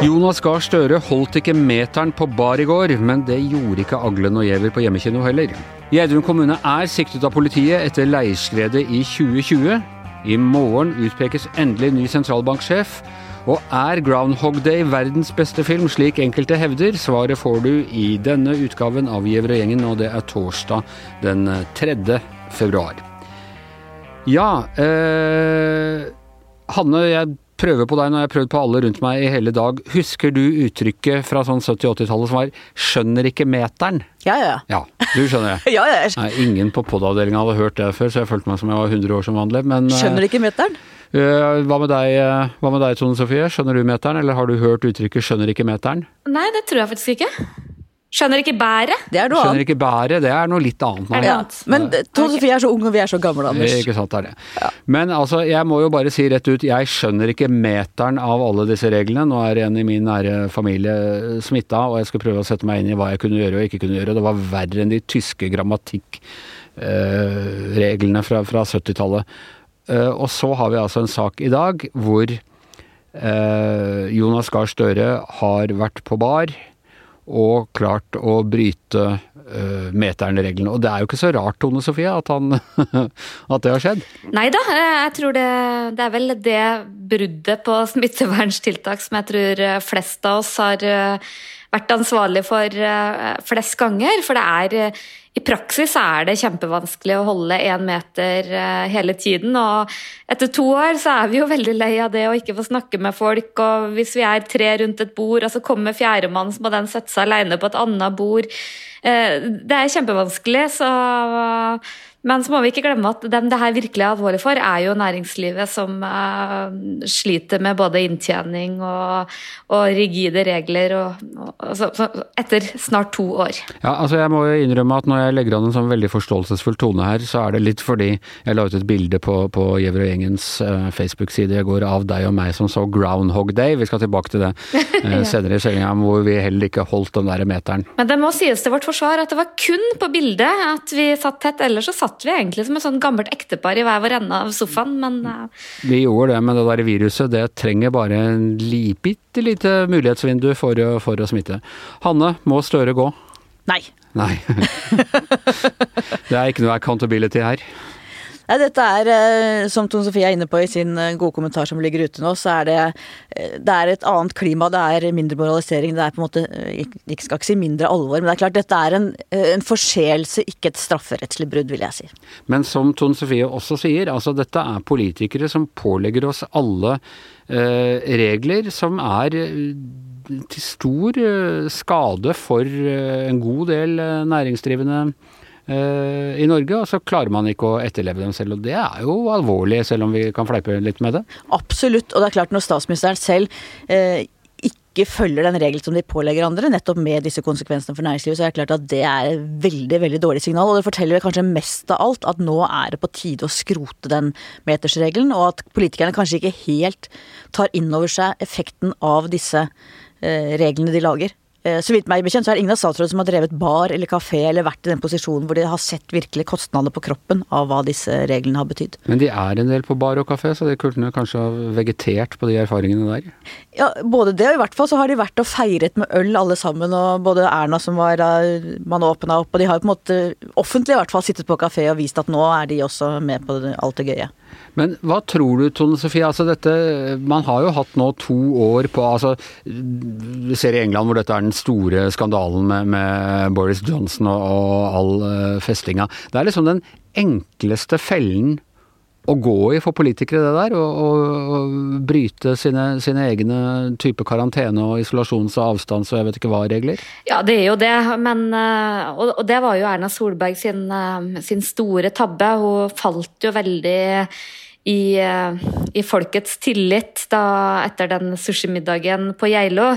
Jonas Gahr Støre holdt ikke meteren på bar i går, men det gjorde ikke Aglen og Giæver på hjemmekino heller. Gjerdrum kommune er siktet av politiet etter leirskredet i 2020. I morgen utpekes endelig ny sentralbanksjef. Og er Groundhog Day verdens beste film, slik enkelte hevder? Svaret får du i denne utgaven av Giæver og gjengen, og det er torsdag den 3. februar. Ja eh, Hanne, jeg prøver på deg når jeg har prøvd på alle rundt meg i hele dag. Husker du uttrykket fra sånn 70-80-tallet som var 'skjønner ikke meteren'? Ja, ja. Ja, du skjønner det. ja, ja. Nei, ingen på pod-avdelinga hadde hørt det før, så jeg følte meg som jeg var 100 år som vanlig. Men Skjønner ikke meteren? Uh, hva, med deg, uh, hva med deg, Tone Sofie? Skjønner du meteren, eller har du hørt uttrykket 'skjønner ikke meteren'? Nei, det tror jeg faktisk ikke. Skjønner ikke bæret. Det er noe Skjønner annet. ikke bæret, det er noe litt annet. Er det Ja. Men Tone Sofie er så ung, og vi er så gamle, Anders. Ikke sant, det er det. Men altså, jeg må jo bare si rett ut, jeg skjønner ikke meteren av alle disse reglene. Nå er en i min nære familie smitta, og jeg skal prøve å sette meg inn i hva jeg kunne gjøre og ikke kunne gjøre. Det var verre enn de tyske grammatikkreglene fra, fra 70-tallet. Eh, og så har vi altså en sak i dag hvor eh, Jonas Gahr Støre har vært på bar og klart å bryte uh, meteren-reglene. Og det er jo ikke så rart, Tone Sofie, at, han, at det har skjedd. Nei da, jeg tror det, det er vel det bruddet på smitteverntiltak som jeg tror eh, flest av oss har eh, vært ansvarlig for eh, flest ganger. For det er eh, i praksis er det kjempevanskelig å holde én meter eh, hele tiden. Og etter to år så er vi jo veldig lei av det å ikke få snakke med folk. Og hvis vi er tre rundt et bord, og så kommer fjerdemann, så må den sette seg alene på et annet bord. Eh, Det er kjempevanskelig, så men så må vi ikke glemme at dem det her virkelig er alvorlig for, er jo næringslivet som uh, sliter med både inntjening og, og rigide regler og, og, altså, så etter snart to år. Ja, altså Jeg må jo innrømme at når jeg legger an en sånn veldig forståelsesfull tone her, så er det litt fordi jeg la ut et bilde på, på Gjever og gjengens uh, Facebook-side i går av deg og meg som så Groundhog Day. Vi skal tilbake til det eh, senere i sendinga, hvor vi heller ikke holdt den der meteren. Men det må sies til vårt forsvar at det var kun på bildet at vi satt tett, ellers så satt vi egentlig som et sånn gammelt ektepar i hver vår ende av sofaen, men uh... Vi gjorde det, men det der viruset det trenger bare en li, bitte lite mulighetsvindu for, å- for å smitte. Hanne, må Støre gå? Nei. Nei. det er ikke noe accountability her. Nei, dette er, eh, som Tone Sofie er inne på i sin eh, gode kommentar som ligger ute nå, så er det, eh, det er et annet klima, det er mindre moralisering, det er på en måte Jeg skal ikke si mindre alvor, men det er klart dette er en, en forseelse, ikke et strafferettslig brudd, vil jeg si. Men som Tone Sofie også sier, altså dette er politikere som pålegger oss alle eh, regler som er til stor skade for en god del næringsdrivende i Norge, og så klarer man ikke å etterleve dem selv. Og det er jo alvorlig, selv om vi kan fleipe litt med det. Absolutt, og det er klart når statsministeren selv eh, ikke følger den regelen som de pålegger andre, nettopp med disse konsekvensene for næringslivet, så er det klart at det er et veldig, veldig dårlig signal. Og det forteller kanskje mest av alt at nå er det på tide å skrote den metersregelen, og at politikerne kanskje ikke helt tar inn over seg effekten av disse eh, reglene de lager. Eh, Så vidt meg bekjent så er det ingen av statsrådene som har drevet bar eller kafé eller vært i den posisjonen hvor de har sett virkelig kostnadene på kroppen av hva disse reglene har betydd. Men de er en del på bar og kafé, så de kunne kanskje ha vegetert på de erfaringene der. Ja, både det og i hvert fall så har de vært og feiret med øl alle sammen, og både Erna som var man åpna opp, og de har jo på en måte offentlig i hvert fall sittet på kafé og vist at nå er de også med på alt det gøye. Men hva tror du, Tone Sofie? Altså dette, man har jo hatt nå to år på altså, Vi ser i England hvor dette er den store skandalen med, med Boris Johnson og, og all uh, festinga. Det er liksom den enkleste fellen å gå i for politikere, det der. Å bryte sine, sine egne type karantene og isolasjons- og avstands- og jeg vet ikke hva-regler. Ja, det er jo det, men eh, og det var jo Erna Solberg sin, eh, sin store tabbe. Hun falt jo veldig i, eh, i folkets tillit da, etter den sushimiddagen på Geilo.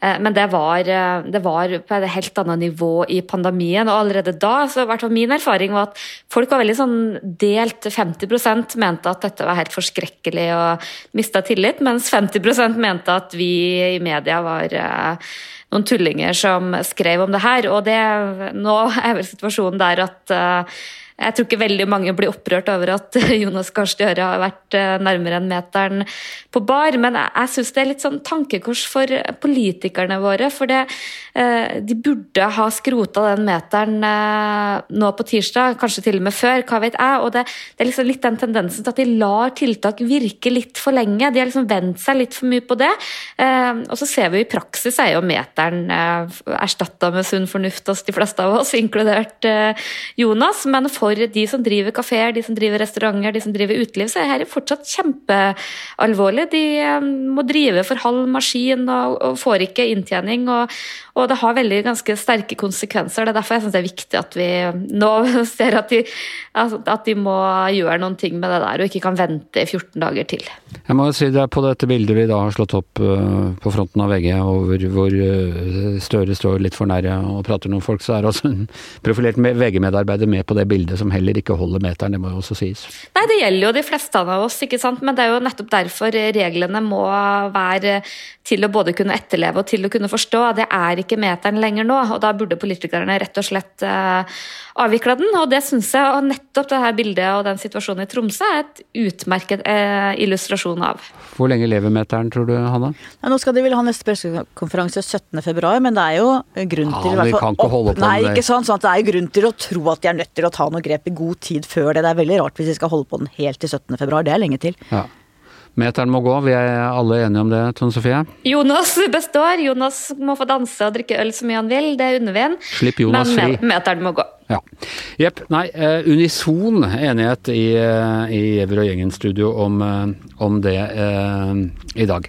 Eh, Men det var, eh, det var på et helt annet nivå i pandemien. Og allerede da, så hvert min erfaring var at folk var veldig sånn delt. 50% mente at dette var helt forskrekkelig og mista tillit, mens 50% mente at vi i media var noen tullinger som skrev om det her. Og det, nå er vel situasjonen der at jeg tror ikke veldig mange blir opprørt over at Jonas Gahr Støre har vært eh, nærmere enn meteren på bar, men jeg, syns det er litt sånn tankekors for politikerne våre. For det, eh, de burde ha skrota den meteren eh, nå på tirsdag, kanskje til og med før, hva vet jeg. Og det, det er liksom litt den tendensen til at de lar tiltak virke litt for lenge. De har liksom vent seg litt for mye på det. Og så ser vi i praksis er jo meteren erstatta med sunn fornuft hos de fleste av oss, inkludert Jonas. men for for de som driver kafeer, de som driver restauranter, de som driver uteliv, så er dette fortsatt kjempealvorlig. De um, må drive for halv maskin og, og får ikke inntjening. Og, og, det har veldig ganske sterke konsekvenser. Det er derfor jeg syns det er viktig at vi nå ser at de, at de må gjøre noen ting med det der, og ikke kan vente i 14 dager til. Jeg må si det er på dette bildet vi da har slått opp uh, på fronten av VG, over hvor uh, Støre står litt for nære og prater med folk, så er også en profilert VG-medarbeider med på det bildet som heller ikke holder meteren, det må jo også sies. Nei, det gjelder jo de fleste av oss, ikke sant. Men det er jo nettopp derfor reglene må være til å både kunne etterleve og til å kunne forstå. Det er ikke meteren lenger nå, og da burde politikerne rett og slett uh, avvikla den. Og det syns jeg, og nettopp det her bildet og den situasjonen i Tromsø er et utmerket uh, illustrasjon av. Hvor lenge lever meteren, tror du, Hanna? Ja, nå skal de vel ha neste pressekonferanse 17.2, men det er jo grunn til ja, i hvert kan ikke holde på Nei, ikke sant, sånn at det er grunn til å tro at de er nødt til å ta noe grep i god tid før det. Det er veldig rart hvis vi skal holde på den helt til 17. februar, Det er lenge til. Ja. Meteren må gå, vi er alle enige om det, Tone Sofie? Jonas består. Jonas må få danse og drikke øl så mye han vil, det er ham. Slipp Jonas Men fri. meteren må gå. Ja. Jepp. Nei, uh, unison enighet i, uh, i Giæver og Gjengen-studio om, uh, om, det i dag.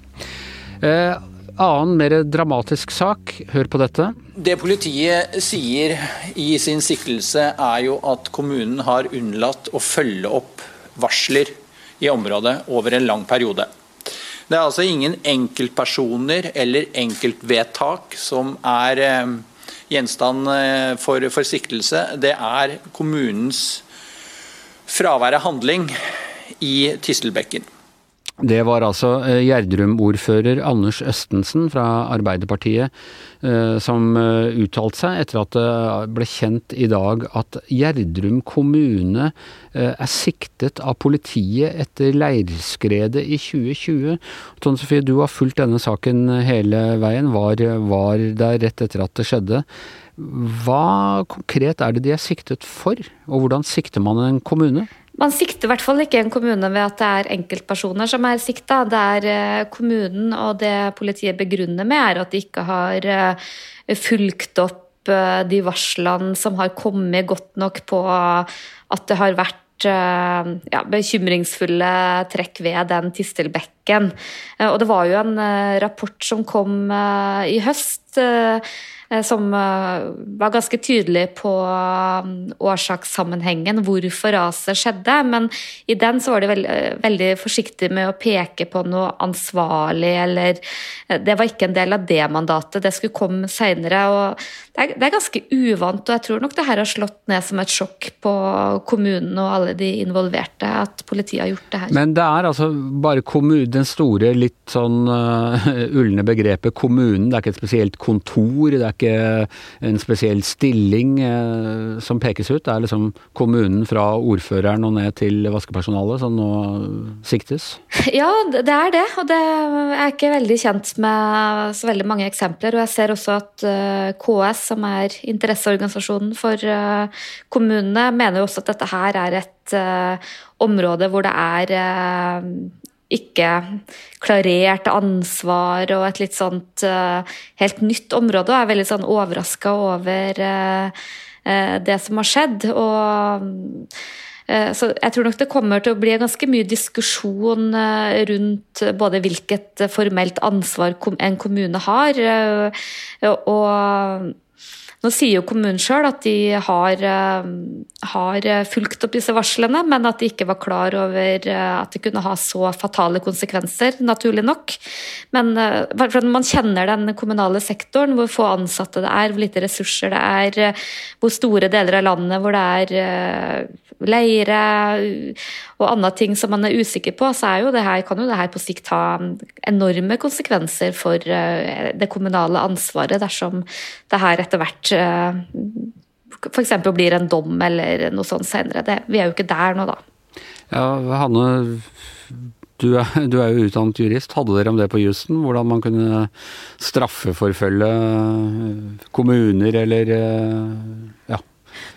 Annen, mer dramatisk sak, hør på dette. Det politiet sier i sin siktelse, er jo at kommunen har unnlatt å følge opp varsler i området over en lang periode. Det er altså ingen enkeltpersoner eller enkeltvedtak som er eh, gjenstand eh, for, for siktelse. Det er kommunens fravær av handling i Tistelbekken. Det var altså eh, Gjerdrum-ordfører Anders Østensen fra Arbeiderpartiet eh, som eh, uttalte seg etter at det ble kjent i dag at Gjerdrum kommune er siktet av politiet etter leirskredet i 2020. Tone Sofie, du har fulgt denne saken hele veien, var, var der rett etter at det skjedde. Hva konkret er det de er siktet for, og hvordan sikter man en kommune? Man sikter i hvert fall ikke en kommune ved at det er enkeltpersoner som er sikta. Det er eh, kommunen, og det politiet begrunner med, er at de ikke har eh, fulgt opp eh, de varslene som har kommet godt nok på at det har vært ja, bekymringsfulle trekk ved den Tistelbekken. Og det var jo en rapport som kom i høst som eh, var ganske tydelig på um, årsakssammenhengen, hvorfor raset skjedde. Men i den så var de veld, eh, veldig forsiktige med å peke på noe ansvarlig, eller Det var ikke en del av det mandatet, det skulle komme seinere. Det, det, er ganske uvant, og jeg tror nok det her har slått ned som et sjokk på kommunen og alle de involverte, at politiet har gjort det her. Men det er altså bare kommunen, den store, litt sånn uh, ulne begrepet kommunen. Det er ikke et spesielt kontor, det er ikke ikke en spesiell stilling eh, som pekes ut. Det er liksom kommunen fra ordføreren og ned til vaskepersonalet som nå siktes? Ja, det er det. Og det er ikke veldig kjent med så veldig mange eksempler. Og jeg ser også at eh, KS, som er interesseorganisasjonen for eh, kommunene, mener jo også at dette her er et område hvor det er ikke klarert ansvar og et litt sånt uh, helt nytt område. Og er veldig sånn overraska over uh, uh, det som har skjedd. og så jeg tror nok det kommer til å bli ganske mye diskusjon rundt både hvilket formelt ansvar en kommune har, og Nå sier jo kommunen sjøl at de har, har, fulgt opp disse varslene, men at de ikke var klar over at det kunne ha så fatale konsekvenser, naturlig nok. Men når man kjenner den kommunale sektoren, hvor få ansatte det er, hvor lite ressurser det er, hvor store deler av landet hvor det er leire og andre ting som man er usikker på, så jo her, kan jo det her på sikt ha enorme konsekvenser for eh, det kommunale ansvaret dersom det her etter hvert eh, f.eks. blir en dom eller noe sånt senere. vi er jo ikke der nå, da. Ja, Hanne, du er, du er, jo utdannet jurist. Hadde dere om det på jussen? Hvordan man kunne straffeforfølge kommuner eller eh, ja,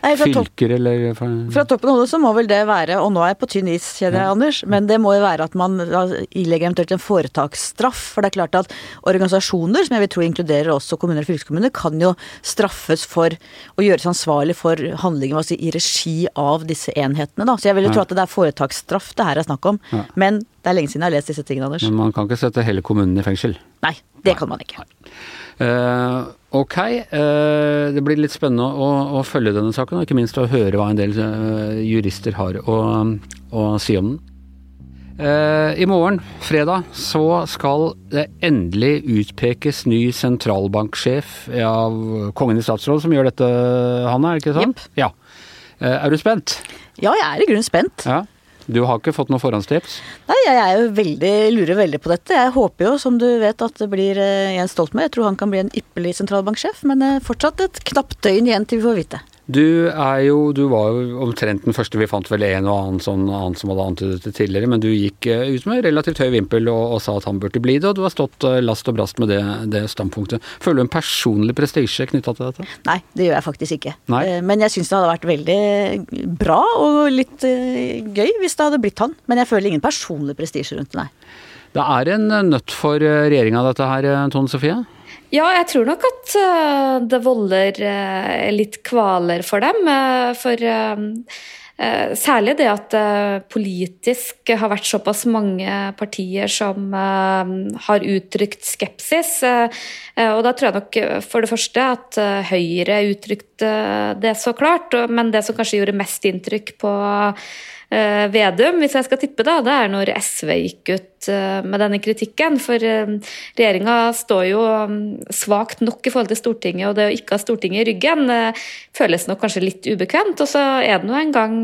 Nei, fylker, eller Fra toppen av hodet så må vel det være, og nå er jeg på tynn is, kjenner jeg, ja. Anders, men det må jo være at man ilegger eventuelt en foretaksstraff. For det er klart at organisasjoner, som jeg vil tro inkluderer også kommuner og fylkeskommuner, kan jo straffes for å gjøres ansvarlig for handlinger si, i regi av disse enhetene. Da. Så jeg vil jo tro at det er foretaksstraff det her er snakk om. Ja. Men det er lenge siden jeg har lest disse tingene, Anders. Men man kan ikke sette hele kommunen i fengsel? Nei, det Nei. kan man ikke. Uh, ok, uh, det blir litt spennende å, å, følge denne saken, og ikke minst å høre hva en del uh, jurister har å, å, si om den. I morgen, fredag, så skal det endelig utpekes ny sentralbanksjef av Kongen i statsråd, som gjør dette, Hanne, er det ikke sant? Yep. Ja. Er du spent? Ja, jeg er i grunnen spent. Ja. Du har ikke fått noe forhåndstips? Nei, jeg er jo veldig, lurer veldig på dette. Jeg håper jo, som du vet, at det blir eh, Jens Stoltenberg. Jeg tror han kan bli en ypperlig sentralbanksjef, men eh, fortsatt et knapt døgn igjen til vi får vite. Du er jo Du var jo omtrent den første. Vi fant vel en og annen sånn annen som hadde antydet det tidligere, men du gikk eh, ut med relativt høy vimpel og, og, sa at han burde bli det, og du har stått eh, last og brast med det, det standpunktet. Føler du en personlig prestisje knytta til dette? Nei, det gjør jeg faktisk ikke. Nei. Eh, men jeg syns det hadde vært veldig bra og litt gøy hvis det hadde blitt han. Men jeg føler ingen personlig prestisje rundt det, nei. Det er en nøtt for regjeringa dette her, Tone Sofie? Ja, jeg tror nok at uh, det volder uh, litt kvaler for dem. Uh, for særlig det at det politisk har vært såpass mange partier som har uttrykt skepsis. og da tror jeg nok for det første at Høyre uttrykte det så klart, men det som kanskje gjorde mest inntrykk på Vedum, hvis jeg skal tippe, da, det er når SV gikk ut Eh, med denne kritikken. For eh, regjeringa står jo mm, svakt nok i forhold til Stortinget, og det å ikke ha Stortinget i ryggen eh, føles nok kanskje litt ubekvemt. Og så er det nå en gang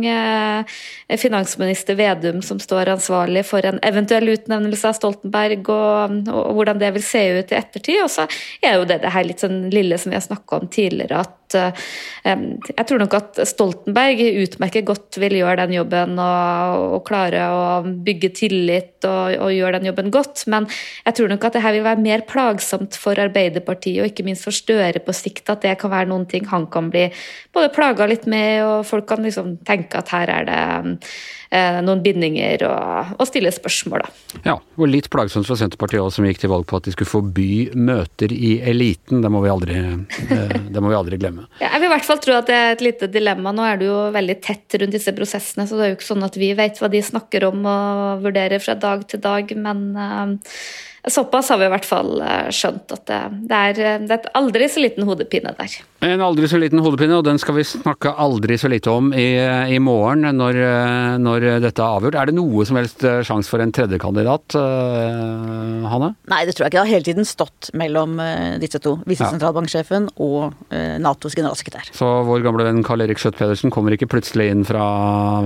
finansminister Vedum som står ansvarlig for en eventuell utnevnelse av Stoltenberg, og, og hvordan det vil se ut i ettertid. Og så er jo det det her litt sånn lille som vi har snakka om tidligere, at jeg tror nok at Stoltenberg utmerket godt vil gjøre den jobben og, og klare å bygge tillit og, og gjøre den jobben godt. Men jeg tror nok at det her vil være mer plagsomt for Arbeiderpartiet og ikke minst for Støre på sikt. At det kan være noen ting han kan bli både plaga litt med, og folk kan liksom tenke at her er det eh, noen bindinger og, og, stille spørsmål, da. Ja, og litt plagsomt for Senterpartiet òg, som gikk til valg på at de skulle forby møter i eliten. Det må vi aldri, eh, det må vi aldri glemme. Ja, jeg vil i hvert fall tro at det er et lite dilemma. Nå er du jo veldig tett rundt disse prosessene, så det er jo ikke sånn at vi vet hva de snakker om og vurderer fra dag til dag men uh, Såpass har vi i hvert fall eh, skjønt at det, det, er, det er et aldri så liten hodepine der. En aldri så liten hodepine, og den skal vi snakke aldri så lite om i, i morgen når, når, dette er avgjort. Er det noe som helst eh, sjanse for en tredjekandidat, uh, Hanne? Nei, det tror jeg ikke. Det har hele tiden stått mellom uh, disse to. Visesentralbanksjefen ja. og uh, Natos generalsekretær. Så vår gamle venn Karl Erik Skjøtt Pedersen kommer ikke plutselig inn fra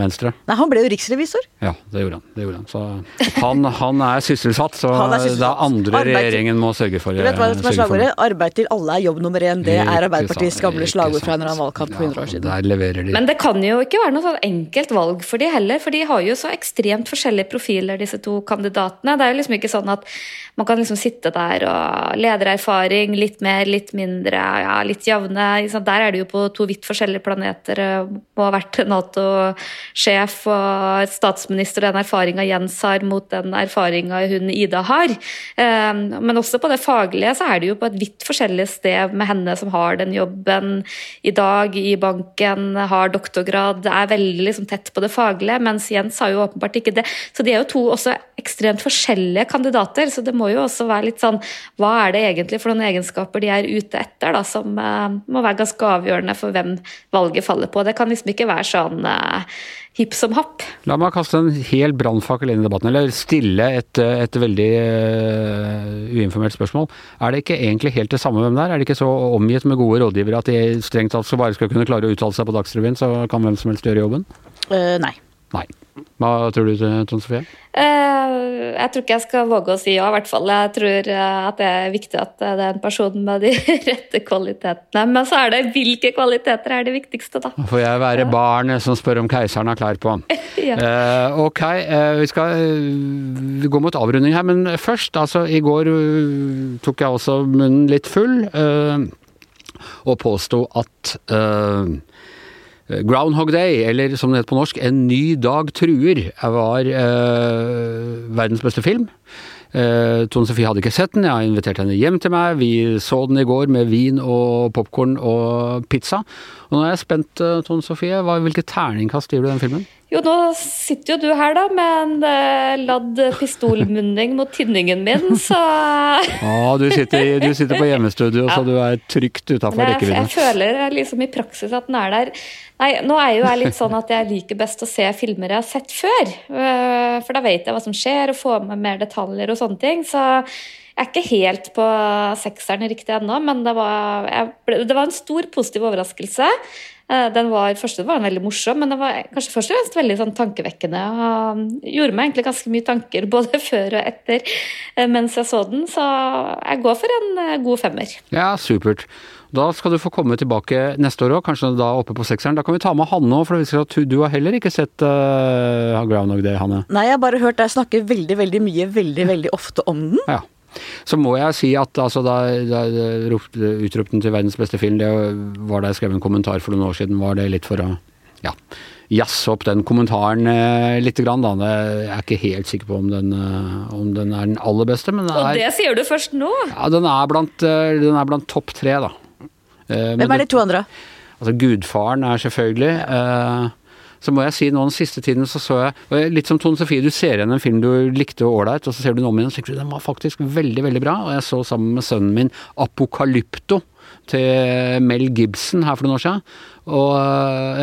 Venstre? Nei, han ble jo riksrevisor. Ja, det gjorde han. Det gjorde han. Så han, han er sysselsatt. så... Han er sysselsatt det er andre arbeid regjeringen må sørge for. Du vet hva som er slagordet? Arbeid til alle er jobb nummer én. Det er Arbeiderpartiets gamle slagord fra en eller annen valgkamp for 100 år siden. Der leverer de. Men det kan jo ikke være noe sånn enkelt valg for de heller, for de har jo så ekstremt forskjellige profiler, disse to kandidatene. Det er jo liksom ikke sånn at man kan liksom sitte der og ledererfaring, litt mer, litt mindre, ja, litt jevne. Der er det jo på to vidt forskjellige planeter. Må ha vært Nato-sjef og statsminister, den erfaringa Jens har mot den erfaringa hun Ida har. Ehm, men også på det faglige så er det jo på et vidt forskjellig sted med henne som har den jobb, jobben i dag i banken, har doktorgrad, er veldig liksom, tett på det faglige, mens Jens har jo åpenbart ikke det. Så de er jo to også ekstremt forskjellige kandidater, så det må jo også være litt sånn Hva er det egentlig for noen egenskaper de er ute etter, da, som uh, må være ganske avgjørende for hvem valget faller på. Det kan liksom ikke være sånn uh, hipp som happ. La meg kaste en hel brannfakkel inn i debatten, eller stille et, et veldig uh, uinformert spørsmål. Er det ikke egentlig helt det samme hvem det er? Er det ikke så omgitt med gode rådgivere at de strengt tatt så bare skal kunne klare å uttale seg på Dagsrevyen, så kan hvem som helst gjøre jobben? Uh, nei. Nei. Hva tror du, Trond Sofie? Uh, jeg tror ikke jeg skal våge å si ja, i hvert fall. Jeg tror at det er viktig at det er en person med de rette kvalitetene. Men så er det hvilke kvaliteter er det viktigste, da. Får jeg være barn barnet som spør om keiseren har klær på? ja. uh, ok, uh, vi skal uh, gå mot avrunding her, men først, altså i går tok jeg også munnen litt full og påsto at Groundhog Day, eller som det heter på norsk, En ny dag truer, var uh, verdens beste film. Uh, Tone Sofie hadde ikke sett den, jeg har invitert henne hjem til meg. Vi så den i går med vin og popkorn og pizza. Og nå er jeg spent, uh, Tone Sofie. Hvilket terningkast gir du den filmen? Jo, nå sitter jo du her da med en uh, ladd pistolmunning mot tinningen min, så ah, du, sitter, du sitter på hjemmestudio, ja. så du er trygt utafor rekkevidde. Jeg føler liksom i praksis at den er der. Nei, nå er jo jeg litt sånn at jeg liker best å se filmer jeg har sett før. Uh, for da vet jeg hva som skjer, og får med mer detaljer og sånne ting. Så jeg er ikke helt på sekseren riktig ennå, men det var, ble, det var, en stor positiv overraskelse. Eh, den var, første var veldig morsom, men det var kanskje først og fremst veldig sånn tankevekkende. og Gjorde meg egentlig ganske mye tanker både før og etter eh, mens jeg så den, så jeg går for en eh, god femmer. Ja, supert. Da skal du få komme tilbake neste år òg, kanskje da oppe på sekseren. Da kan vi ta med Hanne òg, for det viser at du har heller ikke sett uh, Groundhog Day, Hanne? Nei, jeg har bare hørt deg snakke veldig, veldig mye, veldig, veldig ofte om den. Ja. Så må jeg si at altså, da, da utropte den til verdens beste film, det var da jeg skrev en kommentar for noen år siden, var det litt for å ja, jazze opp den kommentaren eh, litt. Grann, da. Jeg er ikke helt sikker på om den, eh, om den er den aller beste, men Og det sier du først nå? Ja, den er blant, eh, den er blant topp tre, da. Eh, Hvem er de to andre? Altså, Gudfaren er selvfølgelig. Eh, så må jeg si nå den siste tiden så så jeg Litt som Tone Sofie, du ser igjen en film du likte ålreit, og så ser du den om igjen og tenker du den var faktisk veldig, veldig bra. Og jeg så sammen med sønnen min Apokalypto til Mel Gibson her for noen år siden. Og,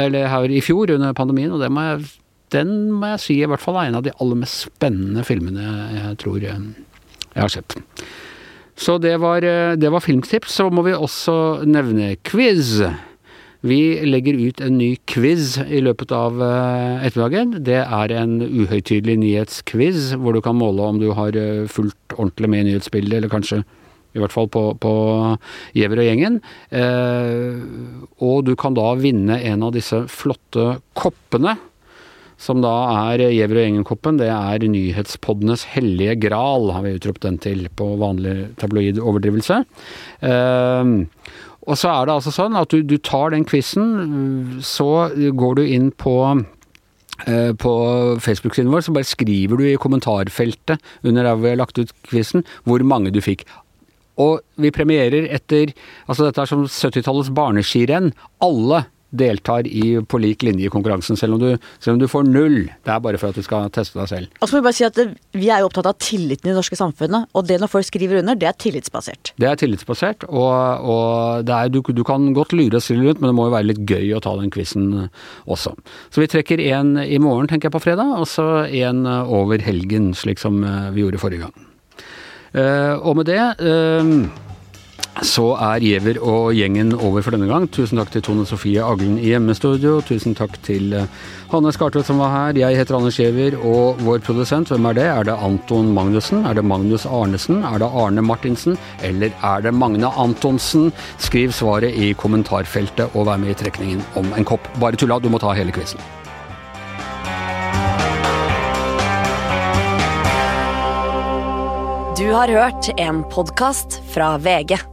eller her i fjor under pandemien, og det må jeg, den må jeg si i hvert fall er en av de aller mest spennende filmene jeg tror jeg, har sett. Så det var, det var filmtips. Så må vi også nevne quiz. Vi legger ut en ny quiz i løpet av eh, ettermiddagen. Det er en uhøytidelig nyhetsquiz hvor du kan måle om du har eh, fulgt ordentlig med i nyhetsbildet, eller kanskje i hvert fall på, på og gjengen. Eh, og du kan da vinne en av disse flotte koppene. Som da er Giæver og gjengen-koppen. Det er nyhetspoddenes hellige gral, har vi utropt den til på vanlig tabloid overdrivelse. Eh, og så er det altså sånn at du, du tar den quizen, så går du inn på eh, på Facebook-siden vår, så bare skriver du i kommentarfeltet under der vi har lagt ut quizen, hvor mange du fikk. Og vi premierer etter Altså dette er som 70-tallets barneskirenn. Alle deltar i på lik linje i konkurransen, selv om, du, selv om, du, får null. Det er bare for at du skal teste deg selv. Og så må Vi si at det, vi er jo opptatt av tilliten i det norske samfunnet, og det når folk skriver under, det er tillitsbasert. Det er tillitsbasert, og, og er, du, du, kan godt lure og stille rundt, men det må jo være litt gøy å ta den quizen også. Så vi trekker én i morgen, tenker jeg, på fredag, og så én over helgen, slik som eh, vi gjorde forrige gang. Uh, og med det uh, så er Giæver og gjengen over for denne gang. Tusen takk til Tone Sofie Aglen i hjemmestudio. Tusen takk til eh, Hanne Skartvedt som var her. Jeg heter Anders Giæver, og vår produsent, hvem er det? Er det Anton Magnussen? Er det Magnus Arnesen? Er det Arne Martinsen? Eller er det Magne Antonsen? Skriv svaret i kommentarfeltet, og vær med i trekningen om en kopp. Bare tulla, du må ta hele quizen. Du har hørt en podkast fra VG.